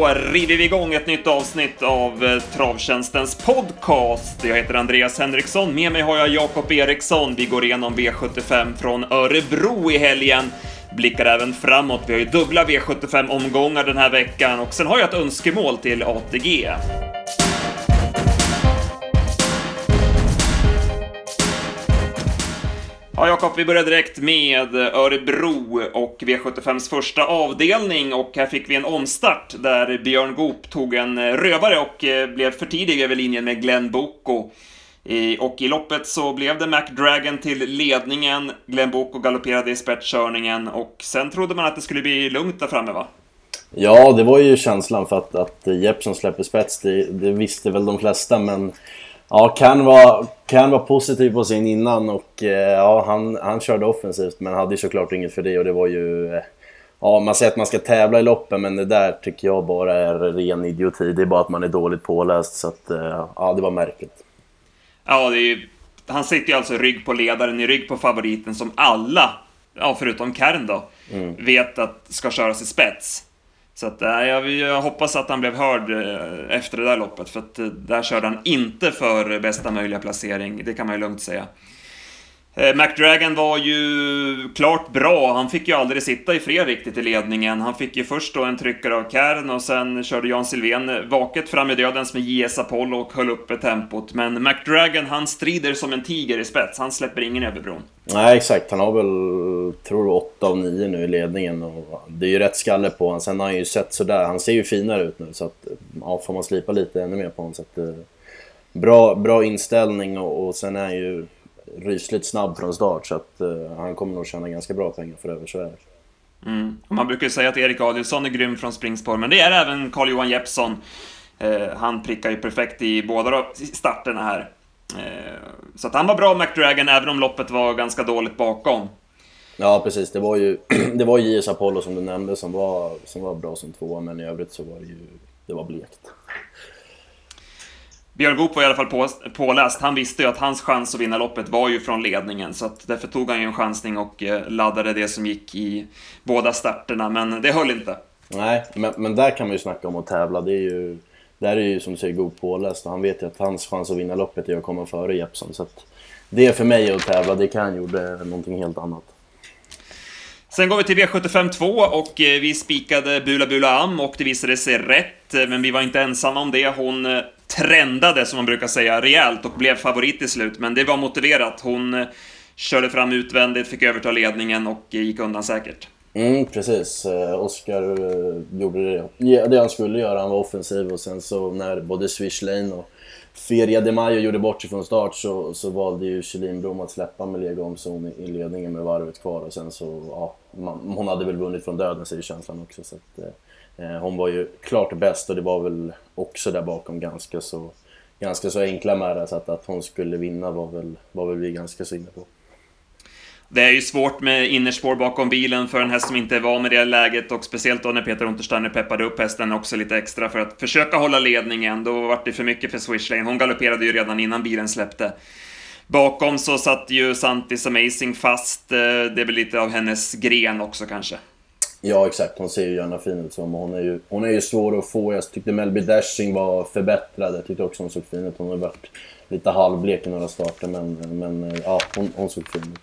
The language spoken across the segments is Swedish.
då river vi igång ett nytt avsnitt av eh, Travtjänstens podcast. Jag heter Andreas Henriksson, med mig har jag Jakob Eriksson. Vi går igenom V75 från Örebro i helgen. Blickar även framåt, vi har ju dubbla V75-omgångar den här veckan och sen har jag ett önskemål till ATG. Ja, Jakob, vi börjar direkt med Örebro och V75s första avdelning och här fick vi en omstart där Björn Goop tog en rövare och eh, blev för tidig över linjen med Glenn Boko. Och i loppet så blev det McDragon till ledningen, Glenn Boko galopperade i spetskörningen och sen trodde man att det skulle bli lugnt där framme va? Ja, det var ju känslan för att, att Jeppson släpper spets, det, det visste väl de flesta men Ja, kan vara, kan vara positiv på sin innan och eh, ja, han, han körde offensivt men hade ju såklart inget för det och det var ju... Eh, ja, man säger att man ska tävla i loppen men det där tycker jag bara är ren idioti. Det är bara att man är dåligt påläst så att eh, ja, det var märkligt. Ja, det är ju, han sitter ju alltså rygg på ledaren, i rygg på favoriten som alla, ja förutom Kern då, mm. vet att ska köras i spets. Så att, äh, jag, jag, hoppas att han blev hörd eh, efter det där loppet, för att eh, där körde han inte för bästa möjliga placering, det kan man ju lugnt säga. Eh, McDragon var ju klart bra, han fick ju aldrig sitta i fred riktigt i ledningen. Han fick ju först då en tryckare av Kern och sen körde Jan Silvén vaket fram i dödens med JS Apollo och höll uppe tempot. Men McDragon, han strider som en tiger i spets, han släpper ingen över bron. Nej, exakt. Han har väl, tror du, 8 av 9 nu i ledningen och det är ju rätt skalle på honom. Sen har han ju sett sådär, han ser ju finare ut nu så att, ja, får man slipa lite ännu mer på honom så att, eh, bra, bra inställning och, och sen är han ju rysligt snabb från start så att uh, han kommer nog tjäna ganska bra pengar för över, det. Mm. Man brukar ju säga att Erik Adielsson är grym från springspår, men det är även Carl-Johan Jeppsson. Uh, han prickar ju perfekt i båda starterna här. Uh, så att han var bra McDragon, även om loppet var ganska dåligt bakom. Ja, precis. Det var ju det var JS Apollo som du nämnde som var, som var bra som tvåa, men i övrigt så var det ju det var blekt. Björn Goop var i alla fall på, påläst. Han visste ju att hans chans att vinna loppet var ju från ledningen, så att därför tog han ju en chansning och eh, laddade det som gick i båda starterna, men det höll inte. Nej, men, men där kan man ju snacka om att tävla. Det är ju, där är ju som du säger Goop påläst och han vet ju att hans chans att vinna loppet är att komma före Jeppson. Så att det för mig att tävla, det kan gjorde någonting helt annat. Sen går vi till V75 2 och eh, vi spikade Bula Bula Am och det visade sig rätt, men vi var inte ensamma om det. Hon eh, trendade, som man brukar säga, rejält och blev favorit till slut, men det var motiverat. Hon eh, körde fram utvändigt, fick överta ledningen och eh, gick undan säkert. Mm, precis. Eh, Oskar gjorde det, det han skulle göra. Han var offensiv och sen så när både Swish Lane och Feria de Mayo gjorde bort sig från start så, så valde ju Kjellin Blom att släppa med Lega i ledningen med varvet kvar och sen så, ja, man, hon hade väl vunnit från döden säger känslan också. Så att, eh, Eh, hon var ju klart bäst och det var väl också där bakom ganska så, ganska så enkla med det. Så att, att hon skulle vinna var väl, var väl vi ganska så inne på. Det är ju svårt med innerspår bakom bilen för en häst som inte är van med det läget och speciellt då när Peter Untersteiner peppade upp hästen också lite extra för att försöka hålla ledningen. Då var det för mycket för Swishlane. Hon galopperade ju redan innan bilen släppte. Bakom så satt ju Santis Amazing fast. Eh, det är väl lite av hennes gren också kanske. Ja, exakt. Hon ser ju gärna fin ut som. Hon är ju, hon är ju svår att få. Jag tyckte Melby Dashing var förbättrad. Jag tyckte också hon såg fin ut. Hon har varit lite halvblek i några starter, men, men ja, hon, hon såg fin ut.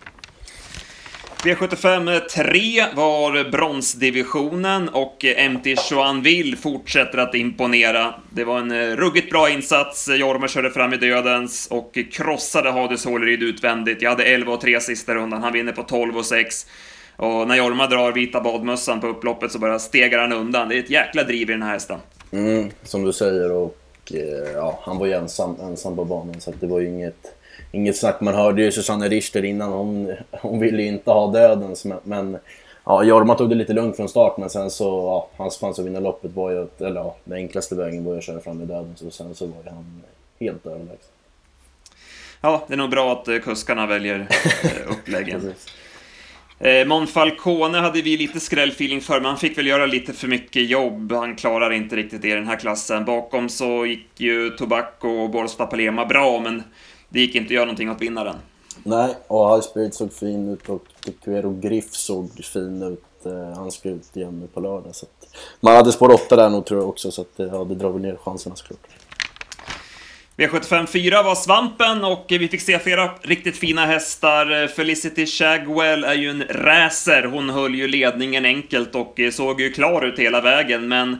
V75 3 var bronsdivisionen och MT Joanville fortsätter att imponera. Det var en ruggigt bra insats. Jorma körde fram i dödens och krossade Hades Håleryd utvändigt. Jag hade 11 och 3 sista rundan. Han vinner på 12 och 6. Och när Jorma drar vita badmössan på upploppet så bara stegar han undan. Det är ett jäkla driv i den här hästen. Mm, som du säger och eh, ja, han var ju ensam, ensam på banan så det var ju inget inget snack. Man hörde ju Susanne Richter innan, hon, hon ville ju inte ha dödens. Men, men ja, Jorma tog det lite lugnt från start, men sen så, ja, hans chans att vinna loppet var ju, att, eller ja, den enklaste vägen var ju att köra fram i döden. Så sen så var ju han helt överlägsen. Ja, det är nog bra att eh, kuskarna väljer eh, uppläggen. Eh, Monfalcone hade vi lite skrällfeeling för, men han fick väl göra lite för mycket jobb. Han klarar inte riktigt det i den här klassen. Bakom så gick ju Tobacco och Borsta Palema bra, men det gick inte att göra någonting åt vinnaren. Nej, och High Spirit såg fin ut och Cuero Griff såg fin ut eh, han ska ut igen nu på lördag. Så att, man hade spår 8 där nog tror jag också, så att, ja, det drar väl ner chanserna såklart. V75 4 var svampen och vi fick se flera riktigt fina hästar. Felicity Shagwell är ju en racer. Hon höll ju ledningen enkelt och såg ju klar ut hela vägen, men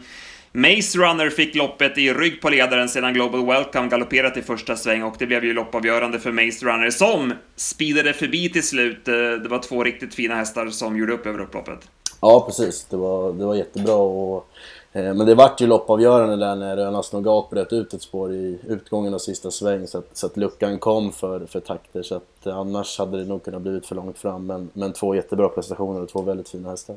Maze Runner fick loppet i rygg på ledaren sedan Global Welcome galopperat i första sväng och det blev ju loppavgörande för Maze Runner som speedade förbi till slut. Det var två riktigt fina hästar som gjorde upp över upploppet. Ja, precis. Det var, det var jättebra och Eh, men det vart ju loppavgörande där när Önas Nogat bröt ut ett spår i utgången av sista sväng så att, så att luckan kom för, för takter så att eh, annars hade det nog kunnat blivit för långt fram men, men två jättebra prestationer och två väldigt fina hästar.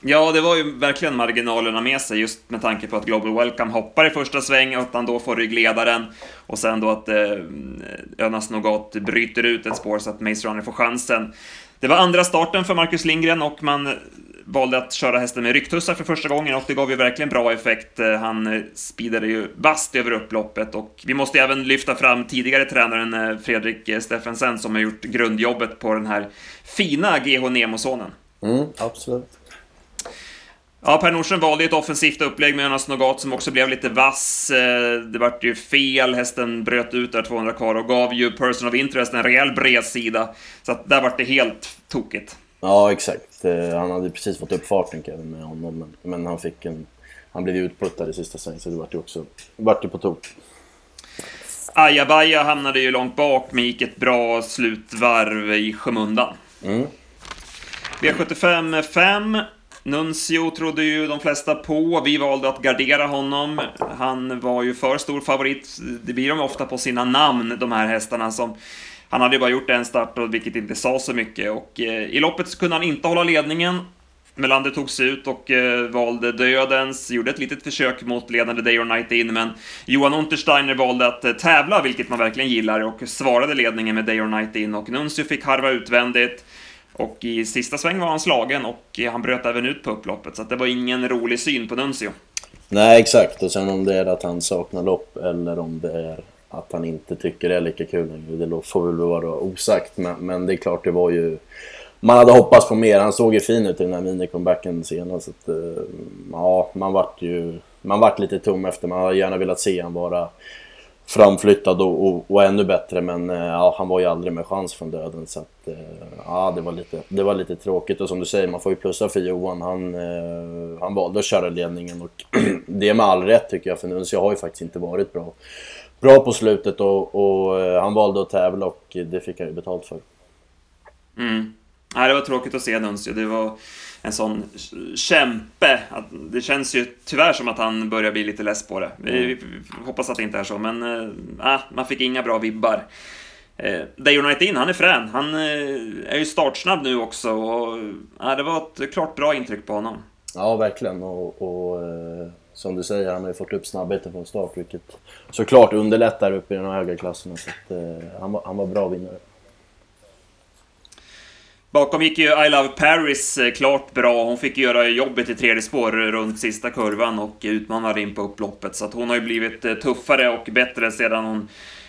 Ja, det var ju verkligen marginalerna med sig just med tanke på att Global Welcome hoppar i första sväng och att han då får ryggledaren och sen då att eh, Önas Nogat bryter ut ett spår så att Mace Runner får chansen. Det var andra starten för Marcus Lindgren och man valde att köra hästen med rycktussar för första gången och det gav ju verkligen bra effekt. Eh, han eh, speedade ju vast över upploppet och vi måste även lyfta fram tidigare tränaren eh, Fredrik Steffensen som har gjort grundjobbet på den här fina GH Nemo-sonen. Mm, absolut. Ja, Per Nordström valde ett offensivt upplägg med Jonas Nogat som också blev lite vass. Det vart ju fel, hästen bröt ut där 200 kvar och gav ju Person of Interest en rejäl bredsida. Så att där vart det helt tokigt. Ja, exakt. Eh, han hade precis fått upp farten Kevin med honom, men, men han fick en... Han blev utputtad i sista sväng, så det vart ju också... vart ju på tok. Ajabaja hamnade ju långt bak, men gick ett bra slutvarv i skymundan. Mm. V75 5. Nuncio trodde ju de flesta på. Vi valde att gardera honom. Han var ju för stor favorit. Det blir de ofta på sina namn, de här hästarna som han hade ju bara gjort en start, och vilket inte sa så mycket. Och eh, i loppet så kunde han inte hålla ledningen. Melander tog sig ut och eh, valde dödens, gjorde ett litet försök mot ledande Day or Night in, men Johan Untersteiner valde att eh, tävla, vilket man verkligen gillar, och svarade ledningen med Day or Night in, och Nuncio fick harva utvändigt. Och i sista sväng var han slagen och eh, han bröt även ut på upploppet, så det var ingen rolig syn på Nuncio. Nej, exakt. Och sen om det är att han saknar lopp eller om det är att han inte tycker det är lika kul längre. Det får väl vara osagt, men, men det är klart det var ju... Man hade hoppats på mer. Han såg ju fin ut i den här minicomebacken senast. Så att, eh, ja, man vart ju... Man vart lite tom efter. Man hade gärna velat se han vara framflyttad och, och, och, ännu bättre men eh, ja, han var ju aldrig med chans från döden så att eh, ja, det var, lite, det var lite tråkigt och som du säger, man får ju plussa för Johan. Han, han valde att köra ledningen och det med all rätt tycker jag för Nuncio har ju faktiskt inte varit bra bra på slutet och, och eh, han valde att tävla och det fick han ju betalt för. Mm. Nej, det var tråkigt att se Nuncio. Det var en sån kämpe. Det känns ju tyvärr som att han börjar bli lite less på det. Vi, mm. hoppas att det inte är så, men äh, man fick inga bra vibbar. Eh, Day United in, han är frän. Han eh, är ju startsnabb nu också och äh, det var ett klart bra intryck på honom. Ja, verkligen. Och, och eh, som du säger, han har ju fått upp snabbheten från start vilket såklart underlättar upp i de höga klasserna. Så att, eh, han, var, han var bra vinnare. Bakom gick ju I Love Paris eh, klart bra. Hon fick göra jobbet i tredje spår runt sista kurvan och utmanade in på upploppet. Så att hon har ju blivit eh, tuffare och bättre sedan hon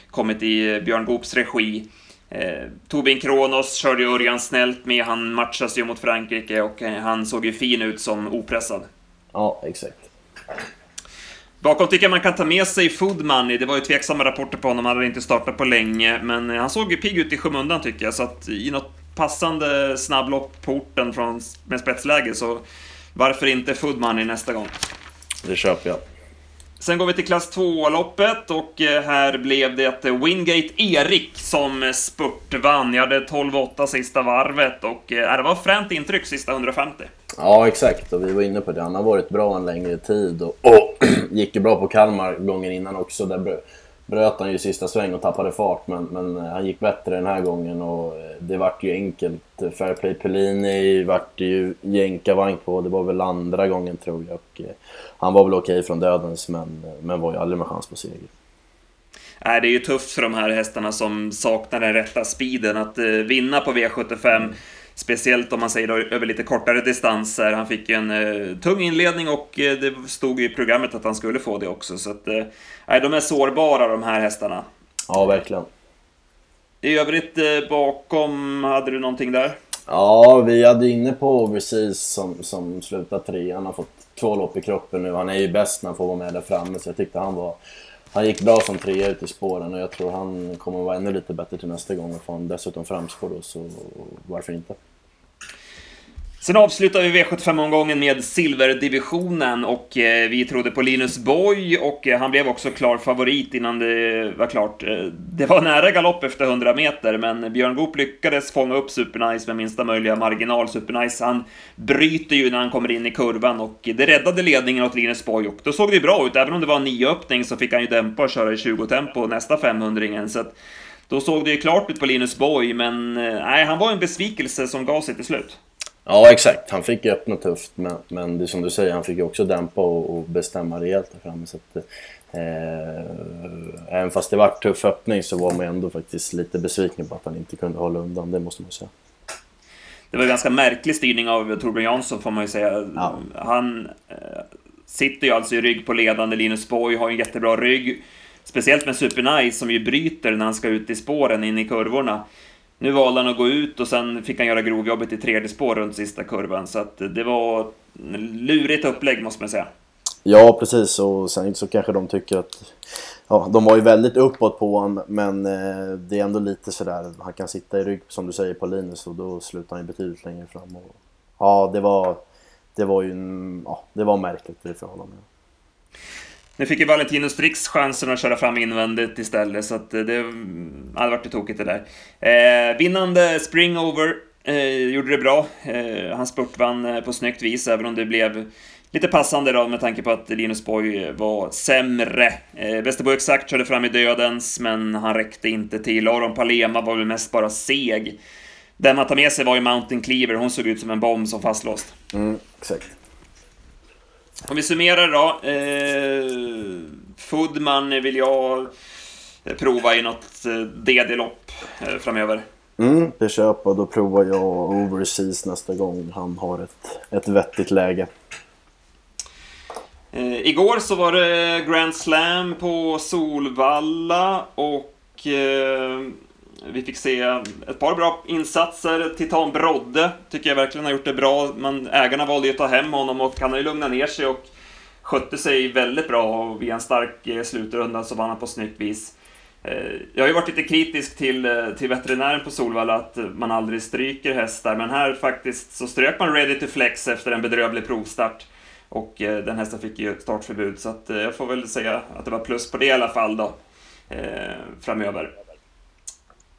kommit i eh, Björn Goops regi. Eh, Tobin Kronos körde ju Örjan snällt med. Han matchas ju mot Frankrike och han såg ju fin ut som opressad. Ja, exakt. Bakom tycker jag man kan ta med sig Food Money. Det var ju tveksamma rapporter på honom, han hade inte startat på länge. Men han såg ju pigg ut i skymundan tycker jag, så att i något passande snabblopp på orten från, med spetsläge så varför inte Food Money nästa gång? Det köper jag. Sen går vi till klass 2-loppet och eh, här blev det Wingate Erik som spurtvann. Jag hade 12-8 sista varvet och eh, det var fränt intryck sista 150. Ja, exakt. Och vi var inne på det. Han har varit bra en längre tid och, och gick ju bra på Kalmar gången innan också. Där bröt han ju sista sväng och tappade fart, men, men eh, han gick bättre den här gången och eh, det vart ju enkelt. Fairplay Pellini vart det ju jänkarvagn på. Det var väl andra gången tror jag. Och, eh, han var väl okej från dödens, men, eh, men var ju aldrig med chans på seger. Nej, det är ju tufft för de här hästarna som saknar den rätta speeden att vinna på V75. Speciellt om man säger då, över lite kortare distanser. Han fick ju en eh, tung inledning och eh, det stod i programmet att han skulle få det också. Så att, eh, de är sårbara de här hästarna. Ja, verkligen. I övrigt eh, bakom, hade du någonting där? Ja, vi hade inne på Overseas som, som slutade tre. Han har fått två lopp i kroppen nu. Han är ju bäst när han får vara med där framme, så jag tyckte han var... Han gick bra som trea ut i spåren och jag tror han kommer vara ännu lite bättre till nästa gång och får han dessutom framspår då, så varför inte? Sen avslutar vi V75-omgången med silverdivisionen och eh, vi trodde på Linus Boy och eh, han blev också klar favorit innan det var klart. Eh, det var nära galopp efter 100 meter, men Björn Goop lyckades fånga upp Supernice med minsta möjliga marginal. Supernice, han bryter ju när han kommer in i kurvan och det räddade ledningen åt Linus Boy och då såg det bra ut. Även om det var en nioöppning så fick han ju dämpa och köra i 20-tempo nästa 500-ringen. Så att då såg det ju klart ut på Linus Boy, men nej, han var en besvikelse som gav sig till slut. Ja, exakt. Han fick ju öppna tufft, men, men det är som du säger, han fick ju också dämpa och, och bestämma rejält där framme. Så att, eh, även fast det var tuff öppning så var man ändå faktiskt lite besviken på att han inte kunde hålla undan, det måste man säga. Det var en ganska märklig styrning av Torbjörn Jansson får man ju säga. Ja. Han eh, sitter ju alltså i rygg på ledande, Linus Borg har en jättebra rygg. Speciellt med Super som ju bryter när han ska ut i spåren in i kurvorna. Nu valde han att gå ut och sen fick han göra grovjobbet i tredje spår runt sista kurvan. Så att det var lurigt upplägg måste man säga. Ja, precis. Och sen så kanske de tycker att... Ja, de var ju väldigt uppåt på honom, men eh, det är ändå lite sådär. Han kan sitta i rygg, som du säger, på Linus och då slutar han ju betydligt längre fram. Och, ja, det var... Det var ju... Ja, det var märkligt för honom. Nu fick ju Valentino Strix chansen att köra fram invändigt istället, så att eh, mm, det hade varit tokigt det där. Eh, vinnande Springover eh, gjorde det bra. Eh, han spurtvann eh, på snyggt vis, även om det blev lite passande då med tanke på att Linus Boy var sämre. Eh, Västerbo Exakt körde fram i dödens, men han räckte inte till. Aron Palema var väl mest bara seg. Den man tar med sig var ju Mountain Cleaver, hon såg ut som en bomb som fastlåst. Mm, exakt. Om vi summerar då. Eh, Foodman vill jag prova i något eh, DD-lopp eh, framöver. Mm, det köper Då provar jag Overseas nästa gång han har ett, ett vettigt läge. Eh, igår så var det Grand Slam på Solvalla och eh, vi fick se ett par bra insatser. Titan Brodde tycker jag verkligen har gjort det bra. men ägarna valde ju att ta hem honom och han har ju lugnat ner sig och skötte sig väldigt bra och via en stark eh, slutrunda så vann han på snyggt vis. Eh, jag har ju varit lite kritisk till, eh, till veterinären på Solvalla att man aldrig stryker hästar, men här faktiskt så strök man Ready to Flex efter en bedrövlig provstart. Och den hästen fick ju startförbud, så att jag får väl säga att det var plus på det i alla fall då, framöver.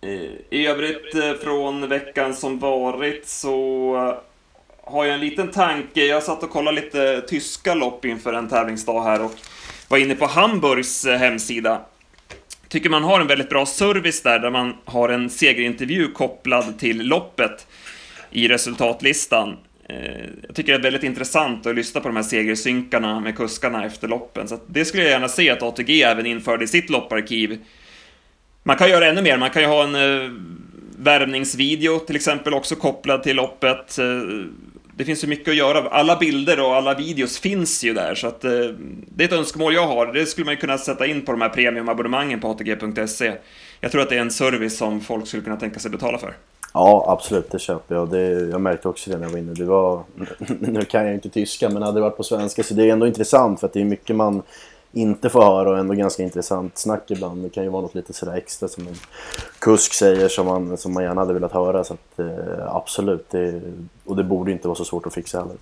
I övrigt eh, från veckan som varit så eh, har jag en liten tanke. Jag satt och kollade lite tyska lopp inför en tävlingsdag här och var inne på Hamburgs eh, hemsida. Tycker man har en väldigt bra service där, där man har en segerintervju kopplad till loppet i resultatlistan. Jag tycker det är väldigt intressant att lyssna på de här segersynkarna med kuskarna efter loppen, så det skulle jag gärna se att ATG även införde i sitt lopparkiv man kan göra ännu mer, man kan ju ha en eh, värvningsvideo till exempel också kopplad till loppet. Eh, det finns ju mycket att göra. Alla bilder och alla videos finns ju där, så att eh, det är ett önskemål jag har. Det skulle man ju kunna sätta in på de här premiumabonnemangen på ATG.se. Jag tror att det är en service som folk skulle kunna tänka sig betala för. Ja, absolut, det köper jag. Det, jag märkte också det när jag var inne. Det var, nu kan jag inte tyska, men hade det varit på svenska så det är ändå intressant för att det är mycket man inte får höra och ändå ganska intressant snack ibland. Det kan ju vara något lite sådär extra som en kusk säger som man, som man gärna hade velat höra. Så att, eh, absolut, det, och det borde inte vara så svårt att fixa heller.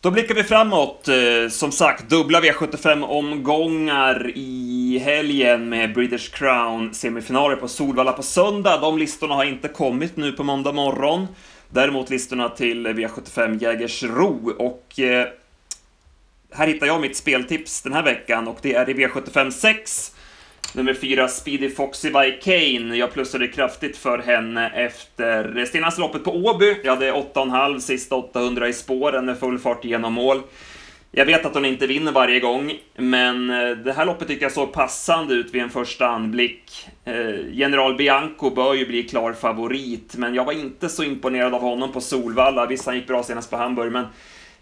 Då blickar vi framåt. Eh, som sagt, dubbla V75-omgångar i helgen med British Crown semifinaler på Solvalla på söndag. De listorna har inte kommit nu på måndag morgon. Däremot listorna till V75 Jägersro och eh, här hittar jag mitt speltips den här veckan och det är i V75 6. Nummer 4, Speedy Foxy by Kane. Jag plussade kraftigt för henne efter senaste loppet på Åby. Jag hade 8,5 sista 800 i spåren med full fart genom mål. Jag vet att hon inte vinner varje gång, men eh, det här loppet tycker jag såg passande ut vid en första anblick. Eh, General Bianco bör ju bli klar favorit, men jag var inte så imponerad av honom på Solvalla. Visst, han gick bra senast på Hamburg, men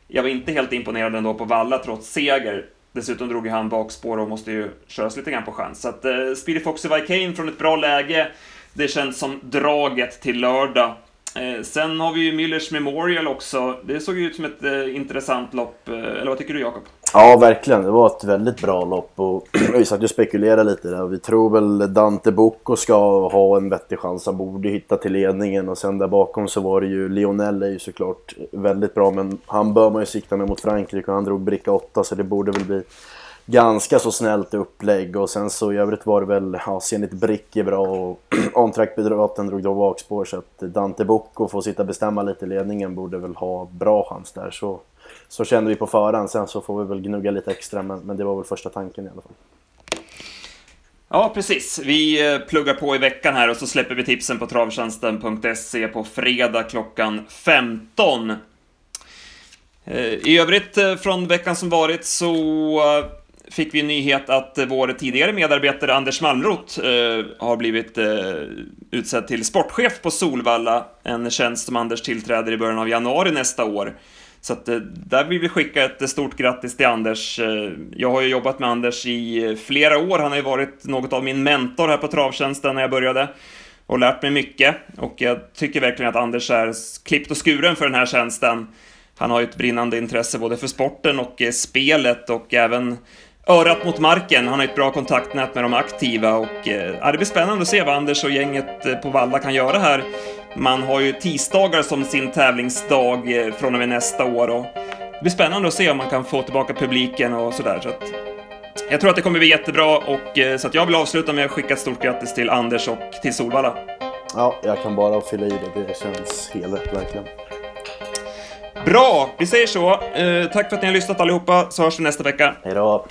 jag var inte helt imponerad ändå på Valla trots seger. Dessutom drog han bakspår och måste ju köras lite grann på chans. Så att eh, Speedy Foxy Vicane från ett bra läge. Det känns som draget till lördag. Eh, sen har vi ju Müllers Memorial också. Det såg ju ut som ett eh, intressant lopp. Eh, eller vad tycker du Jakob? Ja, verkligen. Det var ett väldigt bra lopp och vi satt ju och spekulerade lite där. Vi tror väl Dante Bocco ska ha en vettig chans. Han borde hitta till ledningen och sen där bakom så var det ju Lionel är ju såklart väldigt bra men han bör man ju sikta med mot Frankrike och han drog bricka 8 så det borde väl bli ganska så snällt upplägg och sen så i övrigt var det väl, ja, Zenit Brick är bra och On-Track drog då bakspår så att Dante Bocco får sitta och bestämma lite i ledningen borde väl ha bra chans där. Så, så kände vi på förhand, sen så får vi väl gnugga lite extra men, men det var väl första tanken i alla fall. Ja, precis. Vi eh, pluggar på i veckan här och så släpper vi tipsen på travtjänsten.se på fredag klockan 15. Eh, I övrigt eh, från veckan som varit så fick vi en nyhet att vår tidigare medarbetare Anders Malmroth har blivit utsedd till sportchef på Solvalla, en tjänst som Anders tillträder i början av januari nästa år. Så att, eh, där vill vi skicka ett eh, stort grattis till Anders. Eh, jag har ju jobbat med Anders i flera år, han har ju varit något av min mentor här på Travtjänsten när jag började och lärt mig mycket. Och jag tycker verkligen att Anders är klippt och skuren för den här tjänsten. Han har ju ett brinnande intresse både för sporten och spelet och även örat mot marken. Han har ett bra kontaktnät med de aktiva och det blir spännande att se vad Anders och gänget på Valla kan göra här. Man har ju tisdagar som sin tävlingsdag eh, från och med nästa år och det blir spännande att se om man kan få tillbaka publiken och sådär. Så att jag tror att det kommer bli jättebra och eh, så att jag vill avsluta med att skicka ett stort grattis till Anders och till Solvalla. Ja, jag kan bara fylla i det. Det känns helt rätt verkligen. Bra, vi säger så. Eh, tack för att ni har lyssnat allihopa, så hörs vi nästa vecka. Hej då!